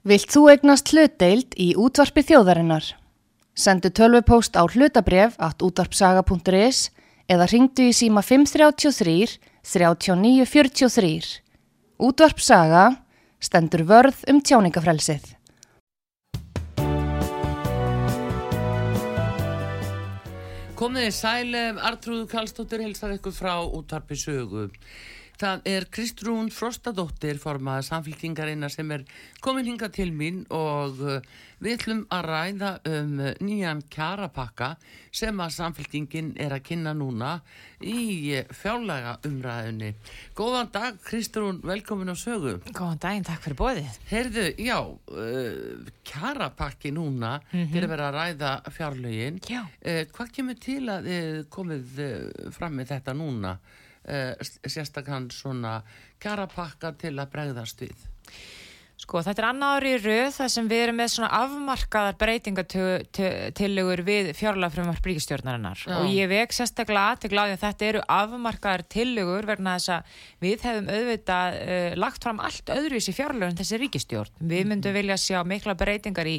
Vilt þú egnast hlutdeild í útvarpi þjóðarinnar? Sendu tölvupóst á hlutabref at útvarpsaga.is eða ringdu í síma 533 3943. Útvarpsaga stendur vörð um tjáningafrelsið. Komið í sælum, Artrúðu Kallstóttir hilsar ykkur frá útvarpi sögu. Það er Kristrún Frostadóttir formaða samfélkingarina sem er komin hinga til mín og uh, við ætlum að ræða um uh, nýjan kjarapakka sem að samfélkingin er að kynna núna í uh, fjárlega umræðinni. Góðan dag Kristrún, velkomin á sögu. Góðan daginn, takk fyrir bóðið. Heyrðu, já, kjarapakki núna mm -hmm. til að vera að ræða fjárlegin. Já. Hvað kemur til að þið komið fram með þetta núna? Uh, sérstaklega svona kjarapakka til að bregðast við Sko þetta er annar í rauð þar sem við erum með svona afmarkaðar breytingatillegur við fjárlagfrumvarp ríkistjórnarinnar Já. og ég vek sérstaklega aðtegla á því að þetta eru afmarkaðar tillegur verna þess að við hefum auðvitað uh, lagt fram allt öðruvísi fjárlagun þessi ríkistjórn. Við mhm. myndum vilja sjá mikla breytingar í,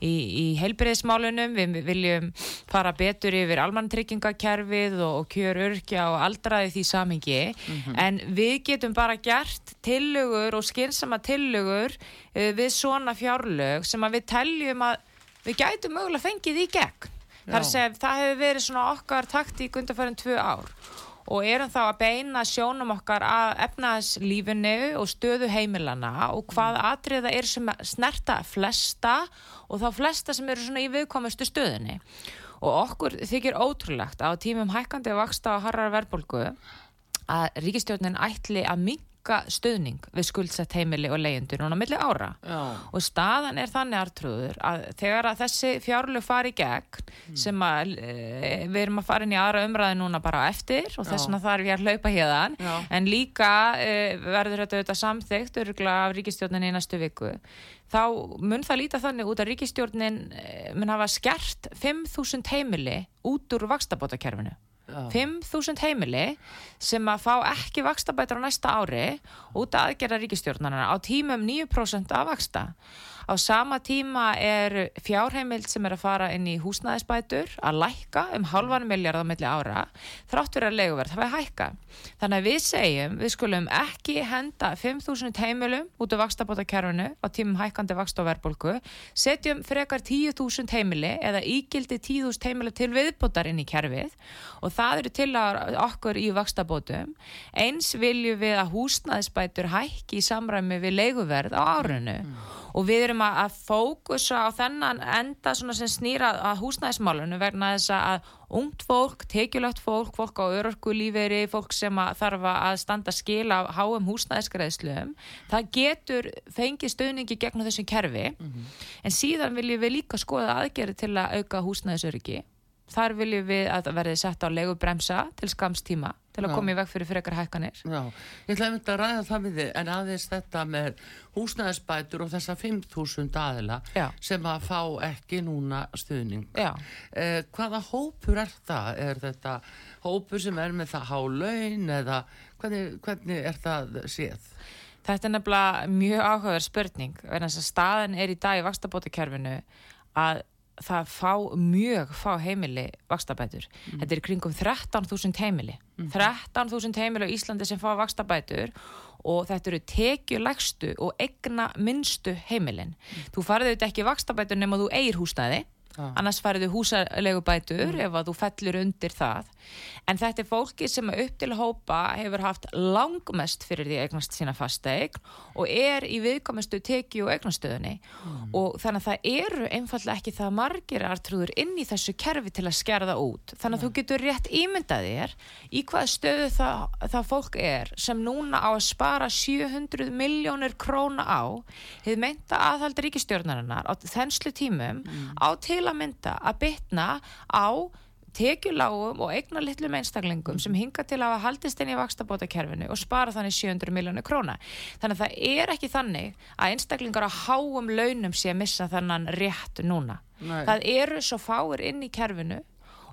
í, í heilbreyðismálunum, við viljum fara betur yfir almantryggingakerfið og, og kjör örkja og aldraði því samingi mm -hmm. en við getum bara gert tillegur og skynsama tillegur við svona fjárlög sem að við teljum að við gætum mögulega fengið í gegn. Þar sem það hefur verið svona okkar taktík undanfærin tvö ár og erum þá að beina sjónum okkar að efnaðslífinu og stöðu heimilana og hvað mm. atriða er sem snerta flesta og þá flesta sem eru svona í viðkomustu stöðinni. Og okkur þykir ótrúlegt á tímum hækkandi vaksta á harrar verðbólgu að ríkistjórnin ætli að minka auka stöðning við skuldsett heimili og leyendur núna millir ára. Já. og staðan er þannig artrúður að þegar að þessi fjárlu fari í gegn mm. sem að e, við erum að fara inn í aðra umræði núna bara eftir og þess vegna þarf ég að hlaupa hérðan en líka e, verður þetta auðvitað samþygt öruglega af ríkistjórnin í næstu viku. Þá mun það líta þannig út að ríkistjórnin e, mun hafa skert 5.000 heimili út úr vakstabótakerfinu 5.000 heimili sem að fá ekki vakstabætur á næsta ári út að aðgerða ríkistjórnarna á tímum 9% af vaksta Á sama tíma er fjárheimild sem er að fara inn í húsnæðisbætur að lækka um halvan miljard á milli ára þráttur að leguverð það er hækka. Þannig að við segjum við skulum ekki henda 5.000 heimilum út af vakstabótakerfinu á tímum hækkandi vakst og verðbólku setjum frekar 10.000 heimili eða ígildi 10.000 heimili til viðbótar inn í kerfið og það eru til að okkur í vakstabótum eins viljum við að húsnæðisbætur hækki í samræmi við leguverð á árunu mm og við erum að, að fókusa á þennan enda sem snýra að húsnæðismálunum verna þess að ungt fólk, tekjulegt fólk, fólk á örorkulíferi, fólk sem að þarf að standa skil af háum húsnæðisgreðsluum, það getur fengið stöðningi gegnum þessum kerfi. Mm -hmm. en síðan viljum við líka skoða aðgerði til að auka húsnæðisöryggi. Þar viljum við að verði sett á legubremsa til skamstíma til að koma í veg fyrir frekar hækkanir Já, ég ætla að ræða það við þið en aðeins þetta með húsnæðisbætur og þessa 5.000 aðila Já. sem að fá ekki núna stuðning eh, hvaða hópur er það? Er þetta hópur sem er með það hálaun eða hvernig, hvernig er það séð? Þetta er nefnilega mjög áhugaverð spurning en þess að staðin er í dag í vakstabótakerfinu að það fá mjög fá heimili vakstabætur. Mm. Þetta er kringum 13.000 heimili. Mm. 13.000 heimili á Íslandi sem fá vakstabætur og þetta eru tekjulegstu og egna minnstu heimilin. Mm. Þú farið auðvitað ekki vakstabætur nema þú eigir húsnæði ah. annars fariðu húsalegu bætur mm. ef að þú fellur undir það en þetta er fólki sem upp til hópa hefur haft langmest fyrir því eignast sína fasteign og er í viðkomistu teki og eignastöðunni mm. og þannig að það eru einfallega ekki það margir artrúður inn í þessu kerfi til að það út þannig að þú getur rétt ímyndað þér í hvað stöðu það, það fólk er sem núna á að spara 700 miljónir króna á hefur meinta aðhaldi ríkistjórnarinnar á þenslu tímum mm. á til að mynda að bytna á tekjulágum og eignar litlum einstaklingum sem hinga til að haldist inn í vakstabótakerfinu og spara þannig 700 miljónu króna. Þannig að það er ekki þannig að einstaklingar á háum launum sé að missa þannan rétt núna. Nei. Það eru svo fáir inn í kerfinu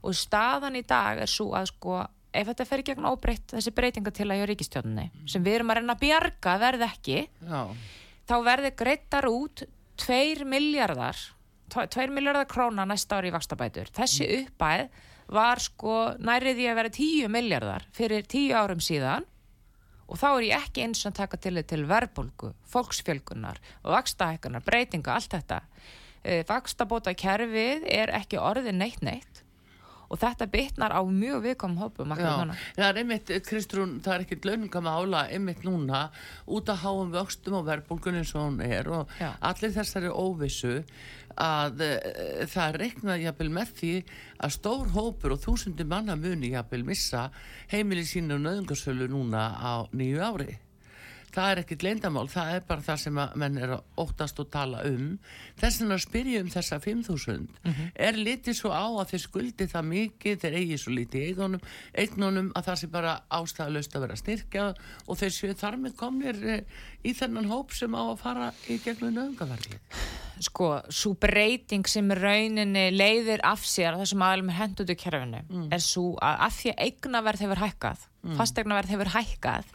og staðan í dag er svo að sko ef þetta fer í gegn óbreytt þessi breytinga til að hjá ríkistjóninni sem við erum að reyna að bjarga verði ekki Já. þá verði greittar út 2 miljardar 2 miljardar króna næsta ári í vakstabætur þessi uppæð var sko næriði að vera 10 miljardar fyrir 10 árum síðan og þá er ég ekki eins og taka til til verðbólgu, fólksfjölgunar og vakstahækkunar, breytinga, allt þetta. E, vakstabóta kerfið er ekki orðið neitt neitt og þetta bitnar á mjög viðkomum hópum Já, það er einmitt, Kristrún það er ekkit launingam ála einmitt núna út að háum vöxtum og verðbólgun eins og hún er og Já. allir þessari óvissu að uh, það reiknaði jafnvel með því að stór hópur og þúsundir manna muni jafnvel missa heimili sínu og nöðungarsölu núna á nýju ári það er ekkit leindamál, það er bara það sem menn er að óttast og tala um þess vegna spyrjum um þessa 5.000 mm -hmm. er litið svo á að þeir skuldi það mikið, þeir eigi svo litið eignunum, eignunum að það sé bara ástæðalust að vera styrkja og þeir séu þar með komnir eh, í þennan hóp sem á að fara í gegnum nöðungaverði Sko, svo breyting sem rauninni leiðir af sér þessum aðlum hendutu kerfinu mm. er svo að af því að eignaverð hefur hækkað mm. fastegnaverð hefur hækkað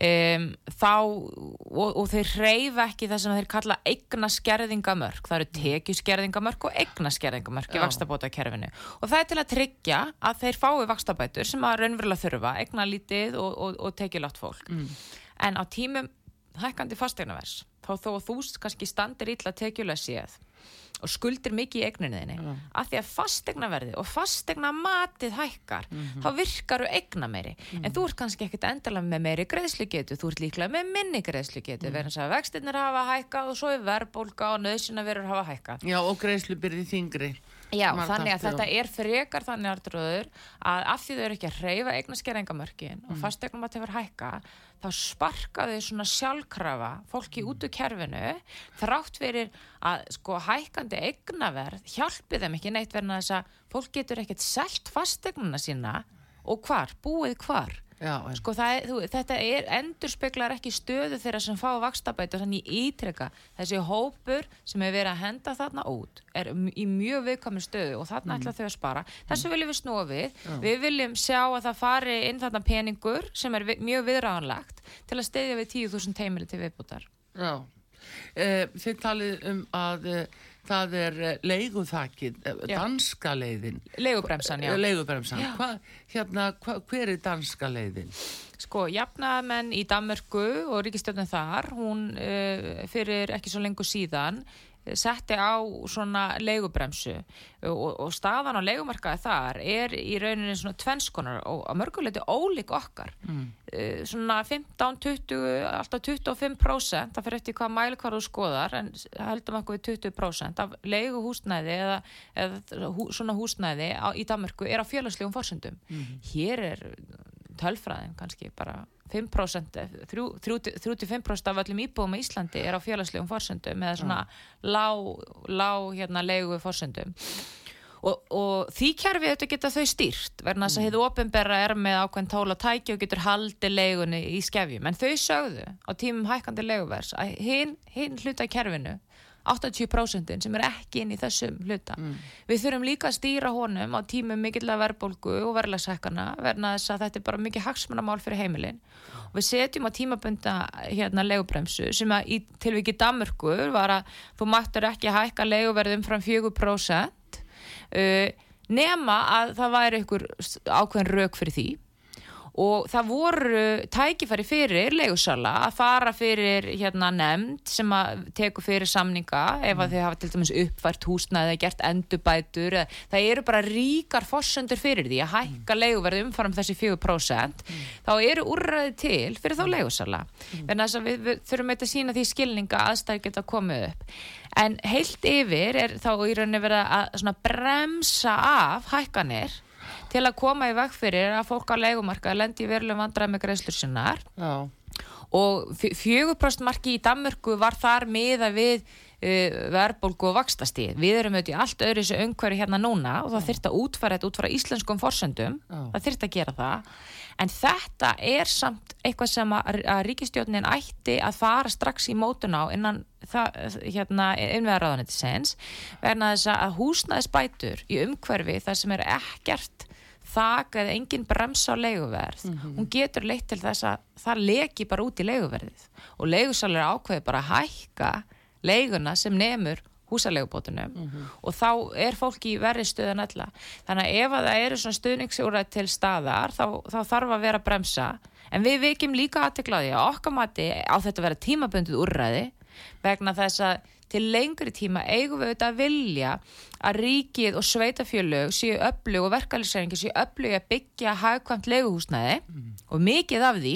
Um, þá og, og þeir reyfa ekki það sem þeir kalla eigna skerðingamörk, það eru mm. tekju skerðingamörk og eigna skerðingamörk í vakstabóta kerfinu og það er til að tryggja að þeir fái vakstabætur sem að raunverulega þurfa eigna lítið og, og, og tekju látt fólk mm. en á tímum hækkandi fastegnavers þá þó þú kannski standir ítla tekjulega séð og skuldir mikið í eigninniðinni mm. af því að fastegnaverði og fastegna matið hækkar mm -hmm. þá virkar þú eigna meiri mm. en þú ert kannski ekkert endalega með meiri greiðslugetu þú ert líklega með minni greiðslugetu mm. verðan að vextinnir hafa hækkað og svo er verðbólka og nöðsina verður hafa hækkað Já og greiðslubyrði þingri Já, Marta, þannig að þetta er frekar þannig að af því þau eru ekki að reyfa eignaskerðingamörkin og mm. fastegnum að það verður hækka þá sparkaðu svona sjálfkrafa fólki út úr kerfinu þrátt fyrir að sko hækandi eignaverð hjálpi þeim ekki neitt verðan að þess að fólk getur ekkert selt fastegnuna sína og hvar, búið hvar Já, sko er, þú, þetta er, endur speklar ekki stöðu þeirra sem fá vakstabæti og þannig ítreka þessi hópur sem hefur verið að henda þarna út er í mjög viðkvæmi stöðu og þarna mm. ætla þau að spara þessu mm. viljum við snúa við Já. við viljum sjá að það fari inn þarna peningur sem er vi, mjög viðræðanlagt til að steyðja við 10.000 heimili til viðbútar Já, eh, þið talið um að eh, það er eh, leiguþakið, eh, danska leiðin leigubremsan, já, leigubremsan. já. Hva, hérna, hva, hver er danska leiðin? Sko, jafnaðmenn í Danmörku og ríkistjóðin þar, hún uh, fyrir ekki svo lengur síðan setti á svona leigubremsu og, og staðan á leigumarkaði þar er í rauninni svona tvennskonar og að mörguleiti ólík okkar mm. Eh, svona 15, 20 alltaf 25% það fyrir eftir hvað mæli hvar þú skoðar en heldum okkur við 20% af leiguhúsnæði eða, eða hú, svona húsnæði á, í Danmarku er á fjöluslegum fórsöndum mm. hér er tölfræðin kannski bara 5%, 35% af öllum íbúum í Íslandi er á félagslegum fórsöndum eða svona lág, lág hérna leigu fórsöndum og, og því kjærfið þetta geta þau stýrt verðan þess að hefðu mm. ofinberra er með ákveðin tóla tæki og getur haldið leigunni í skefjum en þau sögðu á tímum hækkandi leiguvers að hinn hin hluta kjærfinu 80% sem er ekki inn í þessum hluta. Mm. Við þurfum líka að stýra honum á tímum mikilvæg verðbólgu og verðlægshækana verna þess að þetta er bara mikið hagsmunamál fyrir heimilin. Og við setjum á tímabunda hérna legubremsu sem að í tilvikið Damurkur var að þú mættur ekki að hækka leguverðum frá 4% uh, nema að það væri einhver ákveðin rauk fyrir því og það voru tækifæri fyrir leigursala að fara fyrir hérna nefnd sem að teku fyrir samninga ef að mm. þið hafa til dæmis uppvært húsnaði eða gert endubætur eða, það eru bara ríkar fórsöndur fyrir því að hækka mm. leiguverði umfram þessi 4% mm. þá eru úrræði til fyrir þá mm. leigursala mm. en þess að við, við þurfum eitthvað að sína því skilninga aðstæði geta komið upp en heilt yfir er þá í rauninni verið að bremsa af hækkanir til að koma í veg fyrir að fólk á leikumarka lendi verulegum vandræð með greiðslur sinnar Já. og fjögurprostmarki í Danmörku var þar miða við uh, verðbólgu og vakstastíð við erum auðvitað í allt öðru þessu umhverju hérna núna og það þurft að útfæra þetta út frá íslenskum forsöndum, Já. það þurft að gera það en þetta er samt eitthvað sem að, að ríkistjónin ætti að fara strax í mótun á innan hérna, innveðaráðanetisens verna þess að húsnæðisbætur í umhverfi þar sem er ekkert þak eða engin bremsa á leiguverð mm -hmm. hún getur leitt til þess að það leki bara út í leiguverðið og leigusalir ákveði bara að hækka leiguna sem nefnur húsalegubótunum mm -hmm. og þá er fólki í verri stöðan alla. Þannig að ef að það eru svona stuðningsúræð til staðar þá, þá þarf að vera bremsa en við vikjum líka aðteklaði að okkar mati á þetta að vera tímabundið úrræði vegna þess að til lengri tíma eigum við auðvitað að vilja að ríkið og sveitafjölög séu öflug og verkefælisræðingi séu öflug að byggja hagkvæmt leguhúsnæði mm. og mikið af því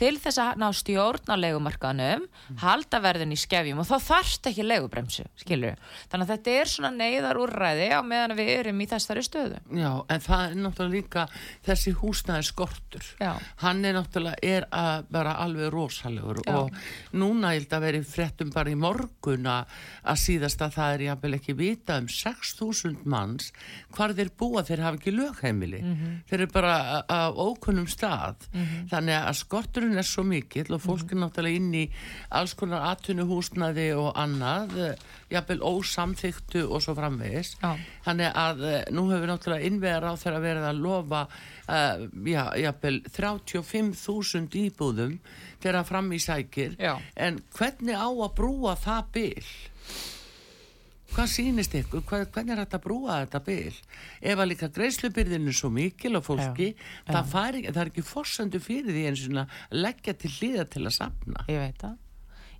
til þess að ná stjórn á legumarkaðnum, mm. halda verðin í skefjum og þá þarft ekki legubremsu, skilur. Þannig að þetta er svona neyðar úrræði á meðan við erum í þessari stöðu. Já, en það er náttúrulega líka þessi húsnæði skortur. Já. Hann er náttúrulega er að vera alveg rosalegur Já. og núna ég held að veri fréttum bara í morgun að síðast að það er jáfnvel ekki vita um 6 6.000 manns hvar þeir búa þeir hafa ekki lögheimili mm -hmm. þeir eru bara á ókunnum stað mm -hmm. þannig að skorturinn er svo mikill og fólk er náttúrulega inn í alls konar atvinnuhúsnaði og annað jafnvel ósamþyktu og svo framvegis Já. þannig að eh, nú hefur náttúrulega innvegar á þeirra verið að lofa uh, já, jafnvel 35.000 íbúðum þeirra fram í sækir Já. en hvernig á að brúa það byll? hvað sýnist ykkur, hvað, hvernig er þetta að brúa þetta byl ef að líka greiðslubyrðinu er svo mikil og fólki það. Fari, það er ekki fórsöndu fyrir því eins og leggja til hlýða til að sapna ég veit það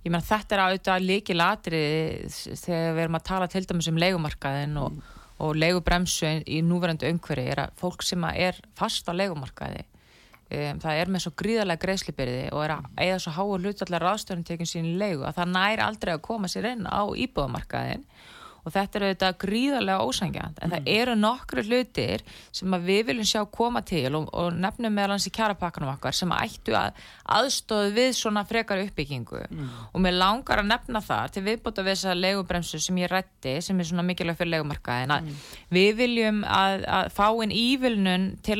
ég menn þetta er auðvitað líki latri þegar við erum að tala til dæmis um leikumarkaðin og, mm. og leigubremsu í núverandi umhverfi er að fólk sem er fast á leikumarkaði um, það er með svo gríðarlega greiðslubyrði og er að eða svo háa hlutallar ráðstöðum tekjum sín í leigu að það nær aldrei að koma sér inn á íbúðamarkaðin og þetta er auðvitað gríðarlega ósangjant en mm. það eru nokkru hlutir sem við viljum sjá koma til og, og nefnum meðalans í kjarapakkanum okkar sem ættu að aðstóðu við svona frekar uppbyggingu mm. og mér langar að nefna það til viðbúta við þessa legubremsu sem ég rætti sem er svona mikilvæg fyrir legumarka en að mm. við viljum að, að fá inn ívilnun til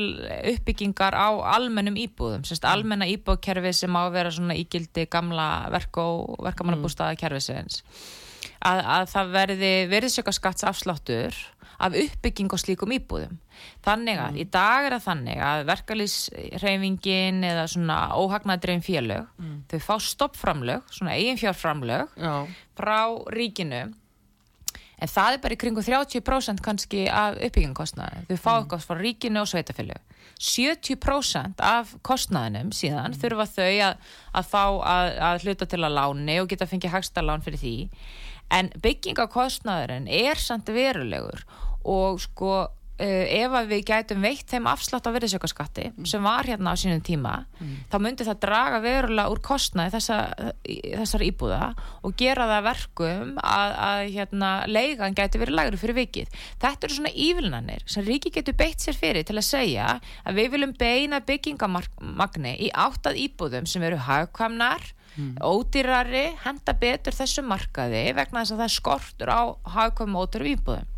uppbyggingar á almennum íbúðum, semst mm. almenna íbúðkerfi sem á að vera svona ígildi gamla verk og verkamannabústaða kerfisins að, að það verði verðsjökaskattsafsláttur af uppbygging og slíkum íbúðum. Þannig að mm. í dag er það þannig að verkalýsreifingin eða svona óhagnadrein félög, mm. þau fá stoppframlög, svona eiginfjárframlög frá ríkinu en það er bara í kringu 30% kannski af uppbyggingkostnaði. Þau fá eitthvað mm. frá ríkinu og sveitafélög. 70% af kostnaðinum síðan mm. þurfa þau að, að fá að, að hluta til að láni og geta að fengja hagsta lán fyrir því en byggingakostnaðurinn er samt verulegur og sko uh, ef við gætum veitt þeim afslátt á verðisökkaskatti mm. sem var hérna á sínum tíma mm. þá myndi það draga verulega úr kostnaði þessa, þessar íbúða og gera það verkum að, að hérna, leigan gæti verið lagri fyrir vikið. Þetta eru svona ívilnanir sem ríki getur beitt sér fyrir til að segja að við viljum beina byggingamagni í áttað íbúðum sem eru hagkvamnar mm. ódýrari, henda betur þessu markaði vegna þess að það skortur á hafðkvæmum ódýrum íbúðum.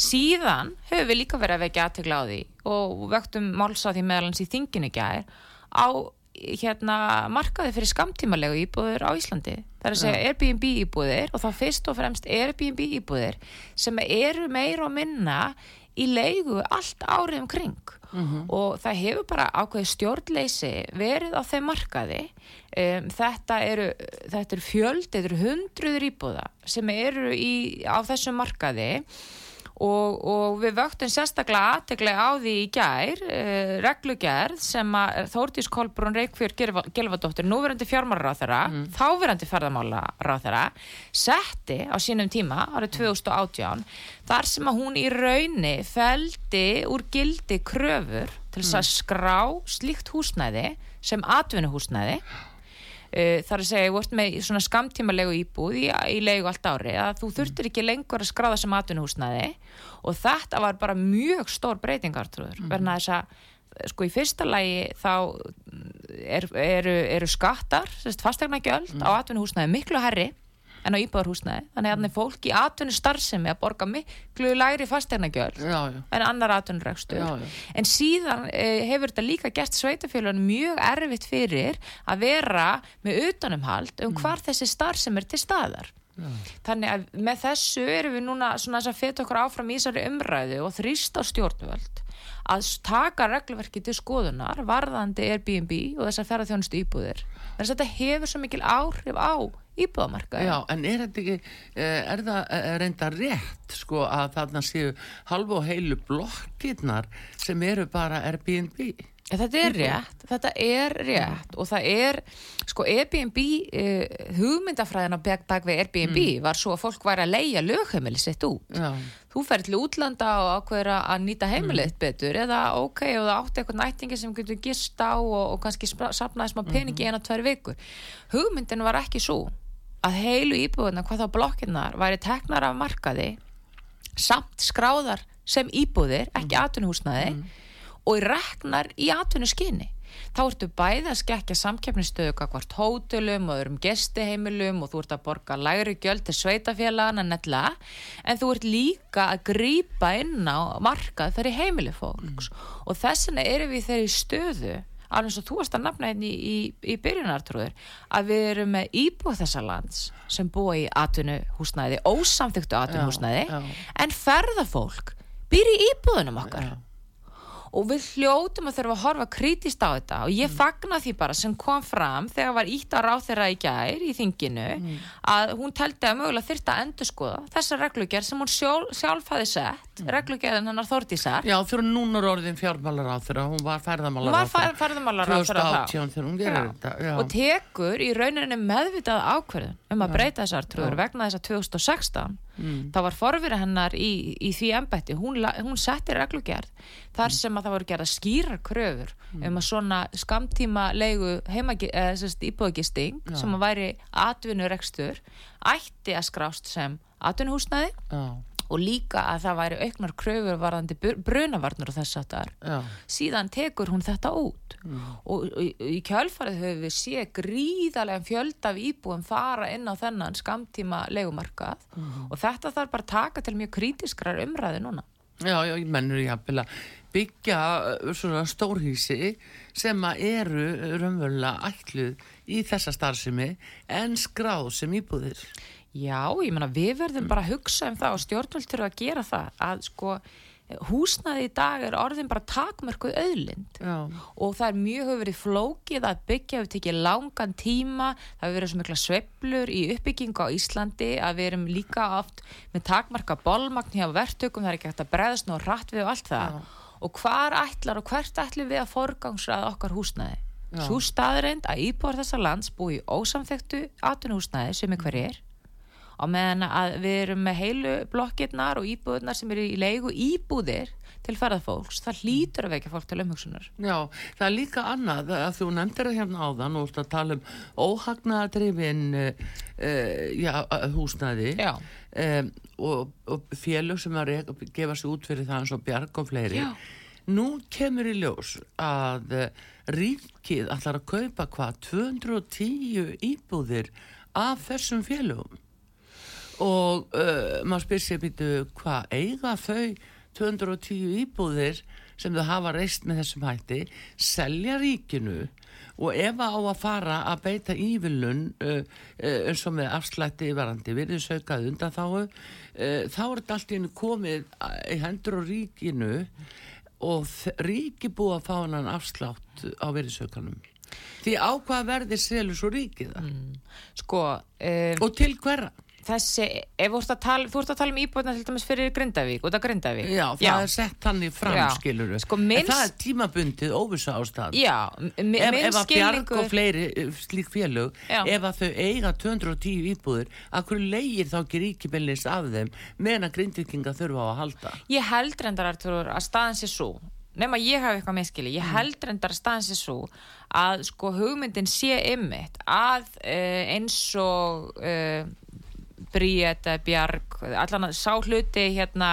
Síðan höfum við líka verið að vekja aðtegla á því og vektum málsa því meðalans í þinginu gæðir á hérna, markaði fyrir skamtímalegu íbúður á Íslandi. Það er að segja ja. Airbnb íbúðir og þá fyrst og fremst Airbnb íbúðir sem eru meira og minna í leigu allt árið um kring. Mm -hmm. og það hefur bara ákveði stjórnleysi verið á þeim markaði. Um, þetta eru, eru fjöld, þetta eru hundruður íbúða sem eru í, á þessum markaði Og, og við vöktum sérstaklega aðteglega á því í gær, uh, reglugerð sem að Þórtís Kolbrún Reykjörg Gjelvadóttir, núverandi fjármálaráþara, mm. þáverandi ferðamálaráþara, setti á sínum tíma árið 2018 þar sem að hún í raunni feldi úr gildi kröfur til þess mm. að skrá slíkt húsnæði sem atvinnuhúsnæði Uh, þar að segja, ég vort með svona skamtímalegu íbúð í, í leigu allt ári að þú þurftir ekki lengur að skráða sem atvinnuhúsnaði og þetta var bara mjög stór breytingartrúður mm. verna þess að sko í fyrsta lagi þá er, eru, eru skattar fastegna gjöld mm. á atvinnuhúsnaði miklu herri en á íbúðarhúsnaði þannig að er fólk í atvinnu starfsemi að borga miklu læri fastegnagjöld en annar atvinnuregstur en síðan eh, hefur þetta líka gert sveitafélagin mjög erfitt fyrir að vera með utanumhald um mm. hvar þessi starfsemi er til staðar. Já. þannig að með þessu erum við núna svona þess að feta okkur áfram í þessari umræðu og þrýst á stjórnvöld að taka reglverki til skoðunar varðandi Airbnb og þess að ferða þjónustu íbúðir þannig að þetta hefur svo mikil áhrif á íbúðamarka Já, en er þetta ekki, eh, er það eh, reynda rétt sko að þarna séu halvu og heilu blokkirnar sem eru bara Airbnb? Þetta er rétt, þetta er rétt og það er, sko Airbnb uh, hugmyndafræðin á bak, bak við Airbnb mm. var svo að fólk væri að leia lögheimili sitt út. Já. Þú fer til útlanda og ákveður að nýta heimilið mm. betur eða ok, og það átti eitthvað nættingi sem getur gist á og, og kannski sapnaði smá peningi mm. eina, tvær vikur. Hugmyndin var ekki svo að heilu íbúðuna, hvað þá blokkinnar, væri teknar af markaði samt skráðar sem íbúðir, ekki mm. atvinnuhúsnaði mm og reknar í atvinnu skinni þá ertu bæði að skekja samkeppnistöðu hvort hótelum og öðrum gestiheimilum og þú ert að borga læri gjöld til sveitafélagana netla en þú ert líka að grýpa inn á markað fyrir heimili fólks. Mm. og þess vegna erum við þeirri stöðu alveg og þú varst að nafna hérna í, í, í byrjunartrúður að við erum með íbúð þessa lands sem búa í atvinnuhúsnæði, ósamþyktu atvinnuhúsnæði en ferðafólk býr í íbúðunum okkar. Já og við hljótum að þurfa að horfa krítist á þetta og ég mm. fagna því bara sem kom fram þegar var ítt á ráð þeirra í gær í þinginu mm. að hún teldi að mögulega þurfti að endur skoða þessa reglugjær sem hún sjálf, sjálf hafi sett mm. reglugjærinn hennar Þórtísar Já fyrir núna orðin fjármálar á þeirra hún var færðamálar á þeirra 2018 þegar hún gerir þetta já. og tekur í rauninni meðvitað ákverðin um að breyta þessar trúður vegna þess að 2016 mm. þá var forverið hennar í, í því ennbætti, hún, hún setti reglugjærð þar sem að það voru gerað skýrar kröfur mm. um að svona skamtíma leigu íbúðagisting sem að væri atvinnurekstur ætti að skrást sem atvinnuhúsnaði og líka að það væri auknar kröfur varðandi brunavarnur og þess að það síðan tekur hún þetta út. Mm. og, og í kjálfarið höfum við sé gríðarlega fjöld af íbúum fara inn á þennan skamtíma legumarkað mm. og þetta þarf bara taka til mjög krítiskrar umræði núna. Já, já, ég mennur ég að byggja svona stórhísi sem að eru raunverulega ætluð í þessa starfsemi en skráð sem íbúðir Já, ég menna við verðum bara að hugsa um það og stjórnvöld þurfa að gera það að sko húsnaði í dag er orðin bara takmörkuð auðlind Já. og það er mjög hefur verið flókið að byggja við tekið langan tíma það hefur verið svo mikla sveplur í uppbyggingu á Íslandi að við erum líka oft með takmarka bólmagn hjá verktökum, það er ekki hægt að breðast nú rætt við og allt það Já. og hvar ætlar og hvert ætlum við að forgangsraða okkar húsnaði svo staðreind að íbúar þessa lands búi ósamþektu atvinnhúsnaði sem er hverjir á meðan að við erum með heilu blokkirnar og íbúðnar sem eru í leigu íbúðir til ferðarfólks, það hlýtur að vekja fólk til umhugsunar. Já, það er líka annað að þú nefndir það hérna áðan og þú tala um óhagnaðadrifin uh, uh, húsnaði um, og, og félög sem að gefa sér út fyrir það eins og bjarg og fleiri. Já. Nú kemur í ljós að uh, ríkið ætlar að kaupa hvað 210 íbúðir af þessum félögum og uh, maður spyr sér býtu hvað eiga þau 210 íbúðir sem þau hafa reist með þessum hætti selja ríkinu? Og ef á að fara að beita ívilun uh, uh, eins og með afslætti varandi virðisaukaði undan þá uh, þá er þetta allt í hennu komið í hendur og ríkinu og ríki búið að fá hann afslátt á virðisaukanum. Því á hvað verðir selur svo ríkið það? Mm. sko um, og til hverja þessi, ef þú ert að tala, þú ert að tala um íbúðna til dæmis fyrir Grindavík, út af Grindavík. Já, það Já. er sett hann í framskiluru sko, minns... en það er tímabundið óvissu ástæð Já, minn ef, ef að bjarg og fleiri eh, slík félög Já. ef að þau eiga 210 íbúður að hverju leigir þá ekki ríkibillins af þeim meðan að Grindvikinga þurfa á að halda? Ég held reyndar Artur, að staðan sé svo nema ég hafi eitthvað meðskili, ég mm. held reyndar að staðan sé svo að sko hugmyndin sé ymmit að uh, eins og uh, Bríet, Bjarg, allan sá hluti hérna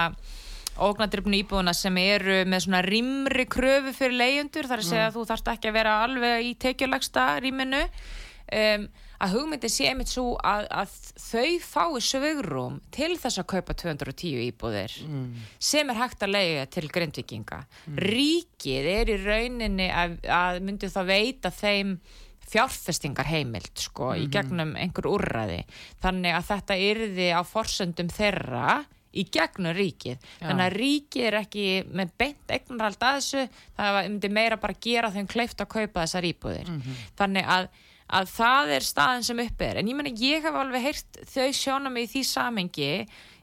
ógnadrifnu íbúðuna sem eru með svona rimri kröfu fyrir leyendur þar að segja mm. að þú þarfst ekki að vera alveg í tekjulegsta ríminu um, að hugmyndi sé einmitt svo að, að þau fái sögrum til þess að kaupa 210 íbúðir mm. sem er hægt að leiða til grindvikinga. Mm. Ríkið er í rauninni að, að myndi þá veita þeim fjárfestingar heimild sko mm -hmm. í mhm. gegnum einhver úrræði þannig að þetta yrði á forsöndum þeirra í gegnum ríkið Já. þannig að ríkið er ekki með beint eignarhald að þessu það myndi meira bara gera þeim kleift að kaupa þessar íbúðir mm -hmm. þannig að, að það er staðin sem upp er en ég menna ég hef alveg heyrt þau sjóna mig í því samengi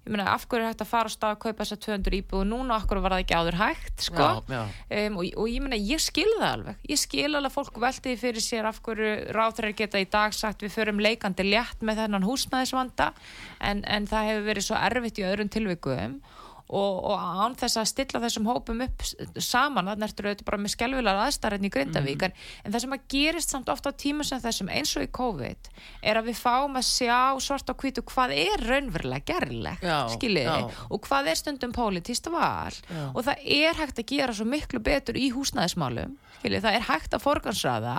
ég meina af hverju er hægt að fara á stað að kaupa þessa 200 íbúð? Og núna okkur var það ekki áður hægt sko? Já, já. Um, og, og ég meina ég skil það alveg. Ég skil alveg að fólk veltiði fyrir sér af hverju ráþræðir geta í dag sagt við förum leikandi létt með þennan húsnæðisvanda. En, en það hefur verið svo erfitt í öðrum tilvikum og, og án þess að stilla þessum hópum upp saman, þannig ertu auðvitað bara með skelvilar aðstæðarinn í Grindavík en, en það sem að gerist samt ofta á tímum sem þessum eins og í COVID er að við fáum að sjá svart á hvítu hvað er raunverulega gerlegt, skiljiði og hvað er stundum pólitíst val. Já. og það er hægt að gera svo miklu betur í húsnæðismálum skiljiði, það er hægt að forgansraða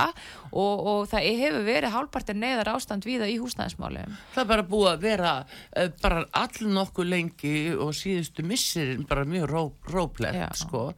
og, og það hefur verið hálpartir neðar ástand viða í húsnæðismálum. Það er bara búið að vera uh, bara missirinn bara mjög ró, róplegt sko.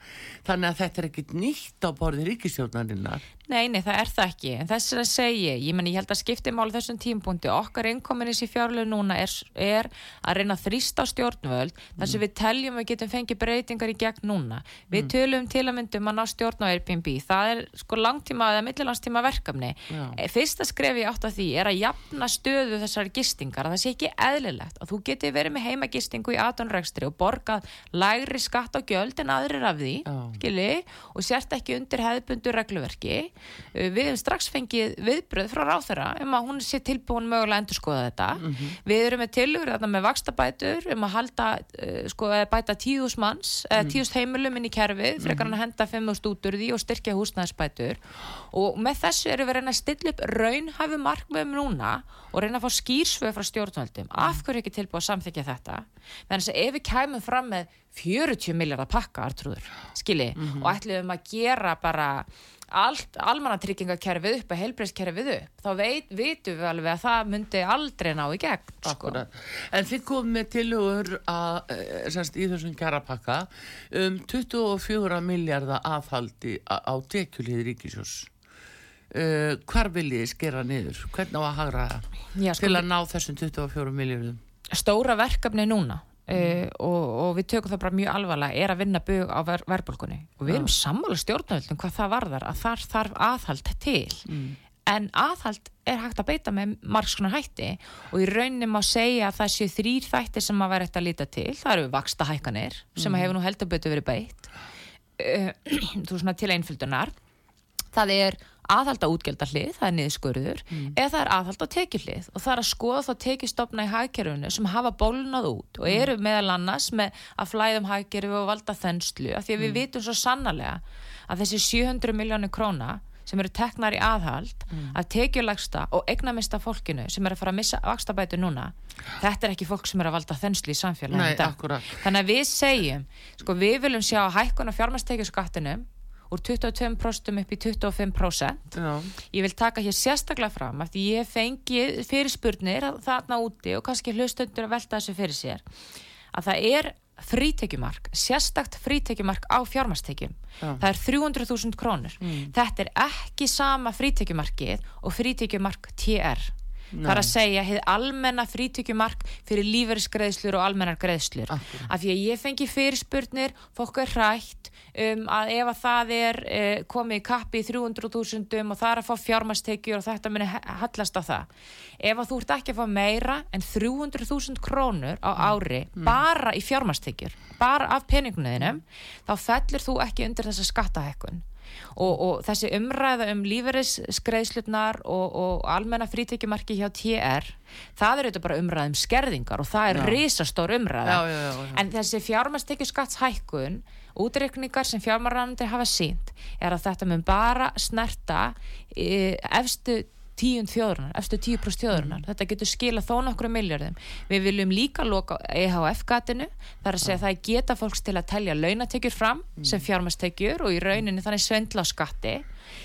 Þannig að þetta er ekkit nýtt á borði ríkistjórnarinnar. Nei, nei, það er það ekki, en þess að segja, ég meni, ég held að skipti mál þessum tímpunkti, okkar innkominis í fjárlegu núna er, er að reyna að þrýsta stjórnvöld, þar sem við teljum við getum fengið breytingar í gegn núna. Við tölum til að myndum að ná stjórn á Airbnb, það er sko langtíma eða millilandstíma verkefni. Já. E, Fyrsta skref ég átt að því er að jafna stöðu þessar gistingar, að það sé ekki eðlilegt að þú geti verið með heimagistingu í aðdónrekstri og borgað lægri skatt á gjöld en aðrir af því, skilji, og sért ekki undir hefðbundu regluverki. Uh, Við hefum strax fengið viðbröð frá ráþara um að hún sé tilbúin mögulega að endurskoða þetta. Við erum með tilugur þarna með vakstabætur um að halda, uh, sko, bæta tíðus manns, eða tíðust heimilum inn í kerfið, frekar hann að henda fimmust út úr því og styrkja húsnæðisbætur. Og með þessu erum við að reyna að stilla upp raunhæfu markmiðum núna og reyna að fá skýrsvöð frá stjórnvöldum. Af hverju ekki tilbúið að samþykja þetta? Þannig að ef við kæmum fram með 40 miljardar pakka, Artrúður, skilji, og ætlum að gera bara almannatryggingakerfið upp og heilbreyðskerfið upp, þá veit, vitum við alveg að það myndi aldrei ná í gegn, sko. En þið komum með tilugur að, eh, semst, í þessum kjarapakka um 24 miljardar afhaldi á, tekjulíð ríkisjós. Uh, hvar viljið skera niður? Hvernig á að hagra það? Sko, Til að ná þessum 24 miljardum? stóra verkefni núna uh, og, og við tökum það bara mjög alvarlega er að vinna bug á ver verðbólkunni og við erum sammála stjórnvöldum hvað það varðar að þar þarf aðhald til. En aðhald er hægt að beita með margskonar hætti og í rauninni má segja að það séu þrýr þættir sem að vera eftir að líta til. Það eru vaksta hækkanir sem að hefur nú heldur betur verið beitt. Uh, þú svona til einföldunar. Það er aðhald á útgjaldarhlið, það er niðurskurður eða það er aðhald á tekjuhlið. Og það er að skoða þá tekjustofna í hagkerfunu sem hafa bólnað út og eru meðal annars með að flæðum hagkerfi og valda þenslu af því að við vitum svo sannarlega að þessi 700 miljónir króna sem eru teknar í aðhald að tekjulegsta og eignamista fólkinu sem er að fara að missa vakstabætu núna þetta er ekki fólk sem er að valda þenslu í akkurat. Þannig að við segjum, sko við viljum sjá hækkun á fjármastekjuskattinum úr 22% upp í 25%. Já. Ég vil taka hér sérstaklega fram að því ég fengi fyrirspurnir þarna úti og kannski hlustundur að velta þessu fyrir sér að það er frítekjumark, sérstakt frítekjumark á fjármastekjum. Já. Það er 300.000 krónur. Þetta er ekki sama frítekjumarkið og frítekjumark TR. Það er að segja hefði almenna frítekjumark fyrir lífeyrisgreðslur og almennar greiðslur. Akkúrat. Af því að ég fengi fyrirspurnir, fólk er hrætt um að ef að það er uh, komið í kappi í 300.000 og það er að fá fjármastekjur og þetta muni hallast á það. Ef að þú ert ekki að fá meira en 300.000 krónur á ári bara í fjármastekjur, bara af peningunniðinum, þá fellir þú ekki undir þessa skattahekkun. Og, og þessi umræða um lífeyrisskreiðslutnar og, og almenna frítekjumarki hjá TR það er auðvitað bara umræða um skerðingar og það er Já. risastór umræða Já, já, en þessi fjármastekjuskattshækkun útreikningar sem fjármarrandir hafa sínt er að þetta mun bara snerta e, efstu tíund þjóðurnar, efstu tíu pluss þjóðurnar þetta getur skila þó nokkru miljardum við viljum líka loka EHF-gatinu þar að segja að það geta fólks til að telja launatekjur fram sem fjármastekjur og í rauninni þannig svendla á skatti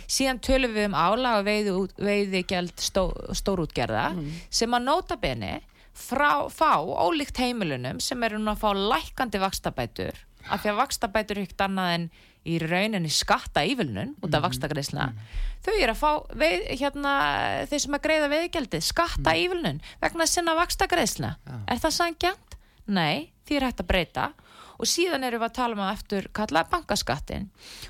síðan tölum við um álag og veiði, veiði gæld stó, stórútgerða sem að nota beni frá, fá ólíkt heimilunum sem eru nú að fá lækandi vakstabætur af því að vakstabætur er ekkert annað en í rauninni skatta ívilnun út af vakstagreisla þau eru að fá veið, hérna, þeir sem að greiða veiðgjaldið skatta ívilnun vegna sinna vakstagreisla er það sangjant? Nei, því er hægt að breyta. Og síðan erum við að tala um að eftir kalla bankaskattin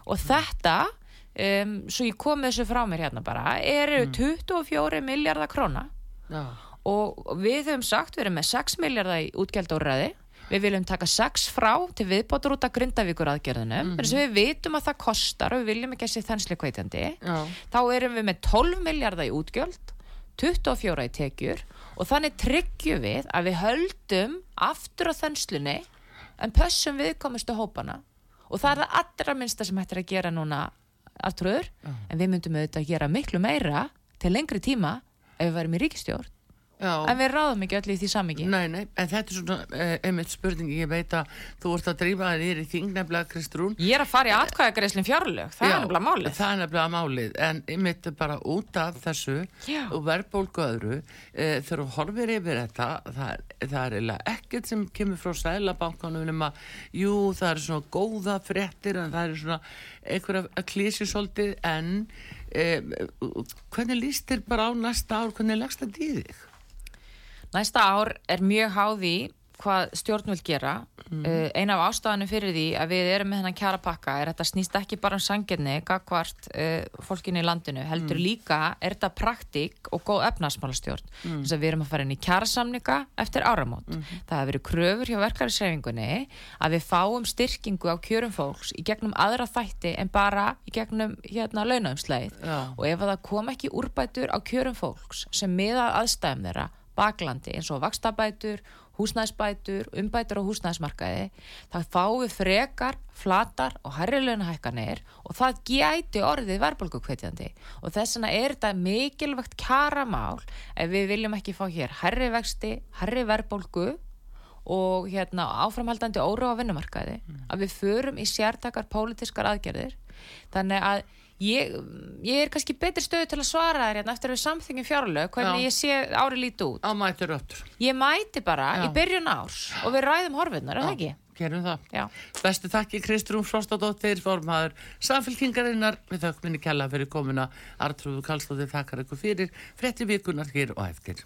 og þetta um, svo ég kom þessu frá mér hérna bara eru 24 miljardar króna. Já. og við höfum sagt við erum með 6 miljardar í útgjaldóraði við viljum taka 6 frá til viðbótur út af grindavíkur aðgerðunum mm. við vitum að það kostar og við viljum ekki að sé þensli kveitandi Já. þá erum við með 12 miljardar í útgjöld 24 í tekjur og þannig tryggjum við að við höldum aftur á þenslunni en pössum viðkomustu hópana og það er það allra minnsta sem hættir að gera núna aftrúður, en við myndum auðvitað að gera miklu meira til lengri tíma ef við værim í ríkistjórn. En við ráðum ekki öll í því samingi Nei, nei, en þetta er svona uh, einmitt spurningi, ég veit að þú ert að drífa það nýri þing nefnilega Kristrún. Ég er að fara í atkvæðagreislinn fjárlög, það Já, er nefnilega málið. Það er nefnilega málið, en einmitt bara út af þessu Já. og verðbólgu öðru e, þegar horfir yfir þetta það það er ekkert sem kemur frá sælabankanum um að jú, það er svona góða fréttir en það er svona einhverja að klísi svolítið. En e, hvernig líst þér bara á næsta ár, hvernig leggst það í þig? Næsta ár er mjög háði hvað stjórn vil gera Mhm. uh, ein af ástafanum fyrir því að við erum með hennan kjara pakka er að þetta snýst ekki bara um sanginni gagvart uh, fólkinu í landinu heldur Mhm. líka er þetta praktík og góð efnarsmálastjórn Mhm. þess að við erum að fara inn í kjarasamninga eftir áramót Mhm. það hefur verið kröfur hjá verkarisreifingunni að við fáum styrkingu á kjörum fólks í gegnum aðra þætti en bara í gegnum hérna launaumsleið Já. og ef að það kom ekki úrbætur á kjörum fólks sem miða aðstæðum þeirra baklandi eins og vakstabætur, húsnæðsbætur, umbætur á húsnæðsmarkaði það fáum við frekar, flatar og herrilegnahækkanir og það gæti orðið verðbólgukveitjandi og þess vegna er þetta mikilvægt kjaramál ef við viljum ekki fá hér herri vexti, herri verðbólgu og hérna áframhaldandi óra á vinnumarkaði. Að við förum í sértakar pólitískar aðgerðir. Þannig að ég, ég er kannski betri stöðu til að svara þér hérna eftir að við samþingjum fjárlög hvernig Já. ég sé ári líti út Á mætur öttur. ég mæti bara Já. í byrjun árs og við ræðum horfinnar, er það ekki? Gerum það. Já. Bestu takki Kristrún Frostadóttir, formaður samfélkingarinnar. Við þökkum minni kella fyrir komuna. Artrúðu Kallstóttir þakkar ykkur fyrir. Frettir vikunar hér og eftir.